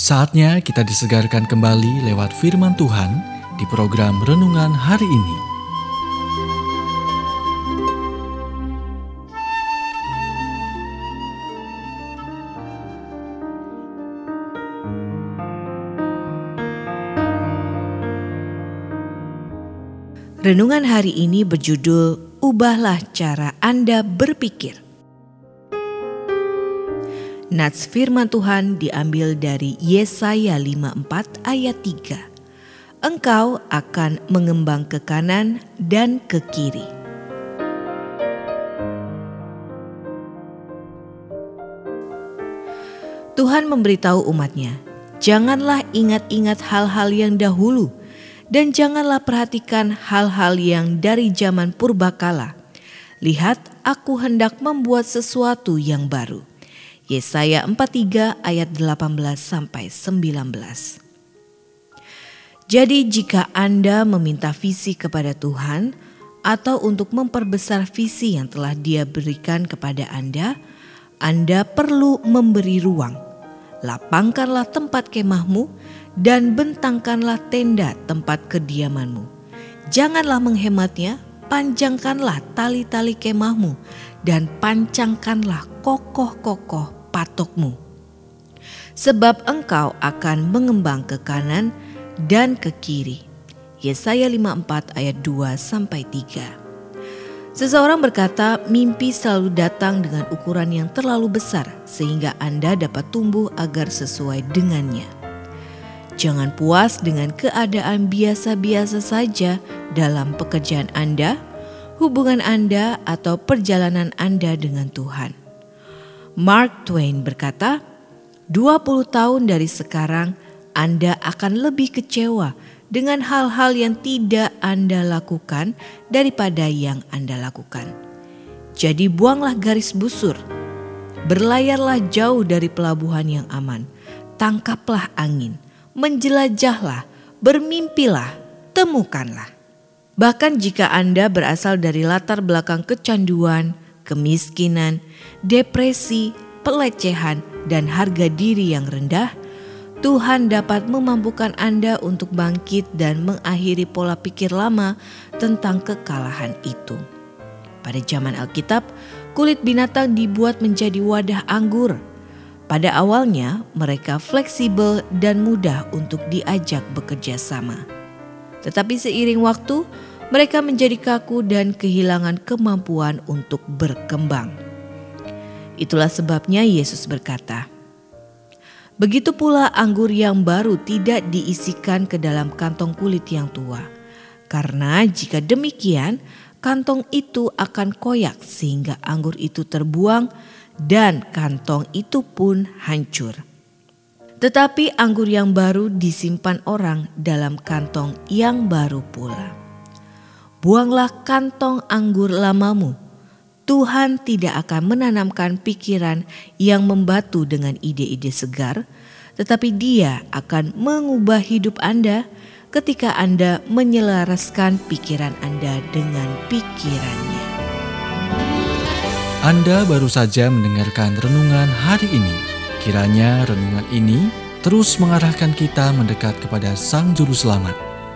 Saatnya kita disegarkan kembali lewat firman Tuhan di program renungan hari ini. Renungan hari ini berjudul Ubahlah cara Anda berpikir. Nats firman Tuhan diambil dari Yesaya 54 ayat 3. Engkau akan mengembang ke kanan dan ke kiri. Tuhan memberitahu umatnya, janganlah ingat-ingat hal-hal yang dahulu dan janganlah perhatikan hal-hal yang dari zaman purbakala. Lihat, aku hendak membuat sesuatu yang baru Yesaya 43 ayat 18 sampai 19. Jadi jika Anda meminta visi kepada Tuhan atau untuk memperbesar visi yang telah Dia berikan kepada Anda, Anda perlu memberi ruang. Lapangkanlah tempat kemahmu dan bentangkanlah tenda tempat kediamanmu. Janganlah menghematnya, panjangkanlah tali-tali kemahmu dan pancangkanlah kokoh-kokoh patokmu. Sebab engkau akan mengembang ke kanan dan ke kiri. Yesaya 54 ayat 2 sampai 3. Seseorang berkata, mimpi selalu datang dengan ukuran yang terlalu besar sehingga Anda dapat tumbuh agar sesuai dengannya. Jangan puas dengan keadaan biasa-biasa saja dalam pekerjaan Anda, hubungan Anda, atau perjalanan Anda dengan Tuhan. Mark Twain berkata, 20 tahun dari sekarang Anda akan lebih kecewa dengan hal-hal yang tidak Anda lakukan daripada yang Anda lakukan. Jadi buanglah garis busur. Berlayarlah jauh dari pelabuhan yang aman. Tangkaplah angin. Menjelajahlah. Bermimpilah. Temukanlah. Bahkan jika Anda berasal dari latar belakang kecanduan, kemiskinan, depresi, pelecehan, dan harga diri yang rendah, Tuhan dapat memampukan Anda untuk bangkit dan mengakhiri pola pikir lama tentang kekalahan itu. Pada zaman Alkitab, kulit binatang dibuat menjadi wadah anggur. Pada awalnya, mereka fleksibel dan mudah untuk diajak bekerja sama. Tetapi seiring waktu, mereka menjadi kaku dan kehilangan kemampuan untuk berkembang. Itulah sebabnya Yesus berkata, "Begitu pula anggur yang baru tidak diisikan ke dalam kantong kulit yang tua, karena jika demikian, kantong itu akan koyak sehingga anggur itu terbuang, dan kantong itu pun hancur." Tetapi anggur yang baru disimpan orang dalam kantong yang baru pula. Buanglah kantong anggur lamamu. Tuhan tidak akan menanamkan pikiran yang membatu dengan ide-ide segar, tetapi Dia akan mengubah hidup Anda ketika Anda menyelaraskan pikiran Anda dengan pikirannya. Anda baru saja mendengarkan renungan hari ini. Kiranya renungan ini terus mengarahkan kita mendekat kepada Sang Juru Selamat,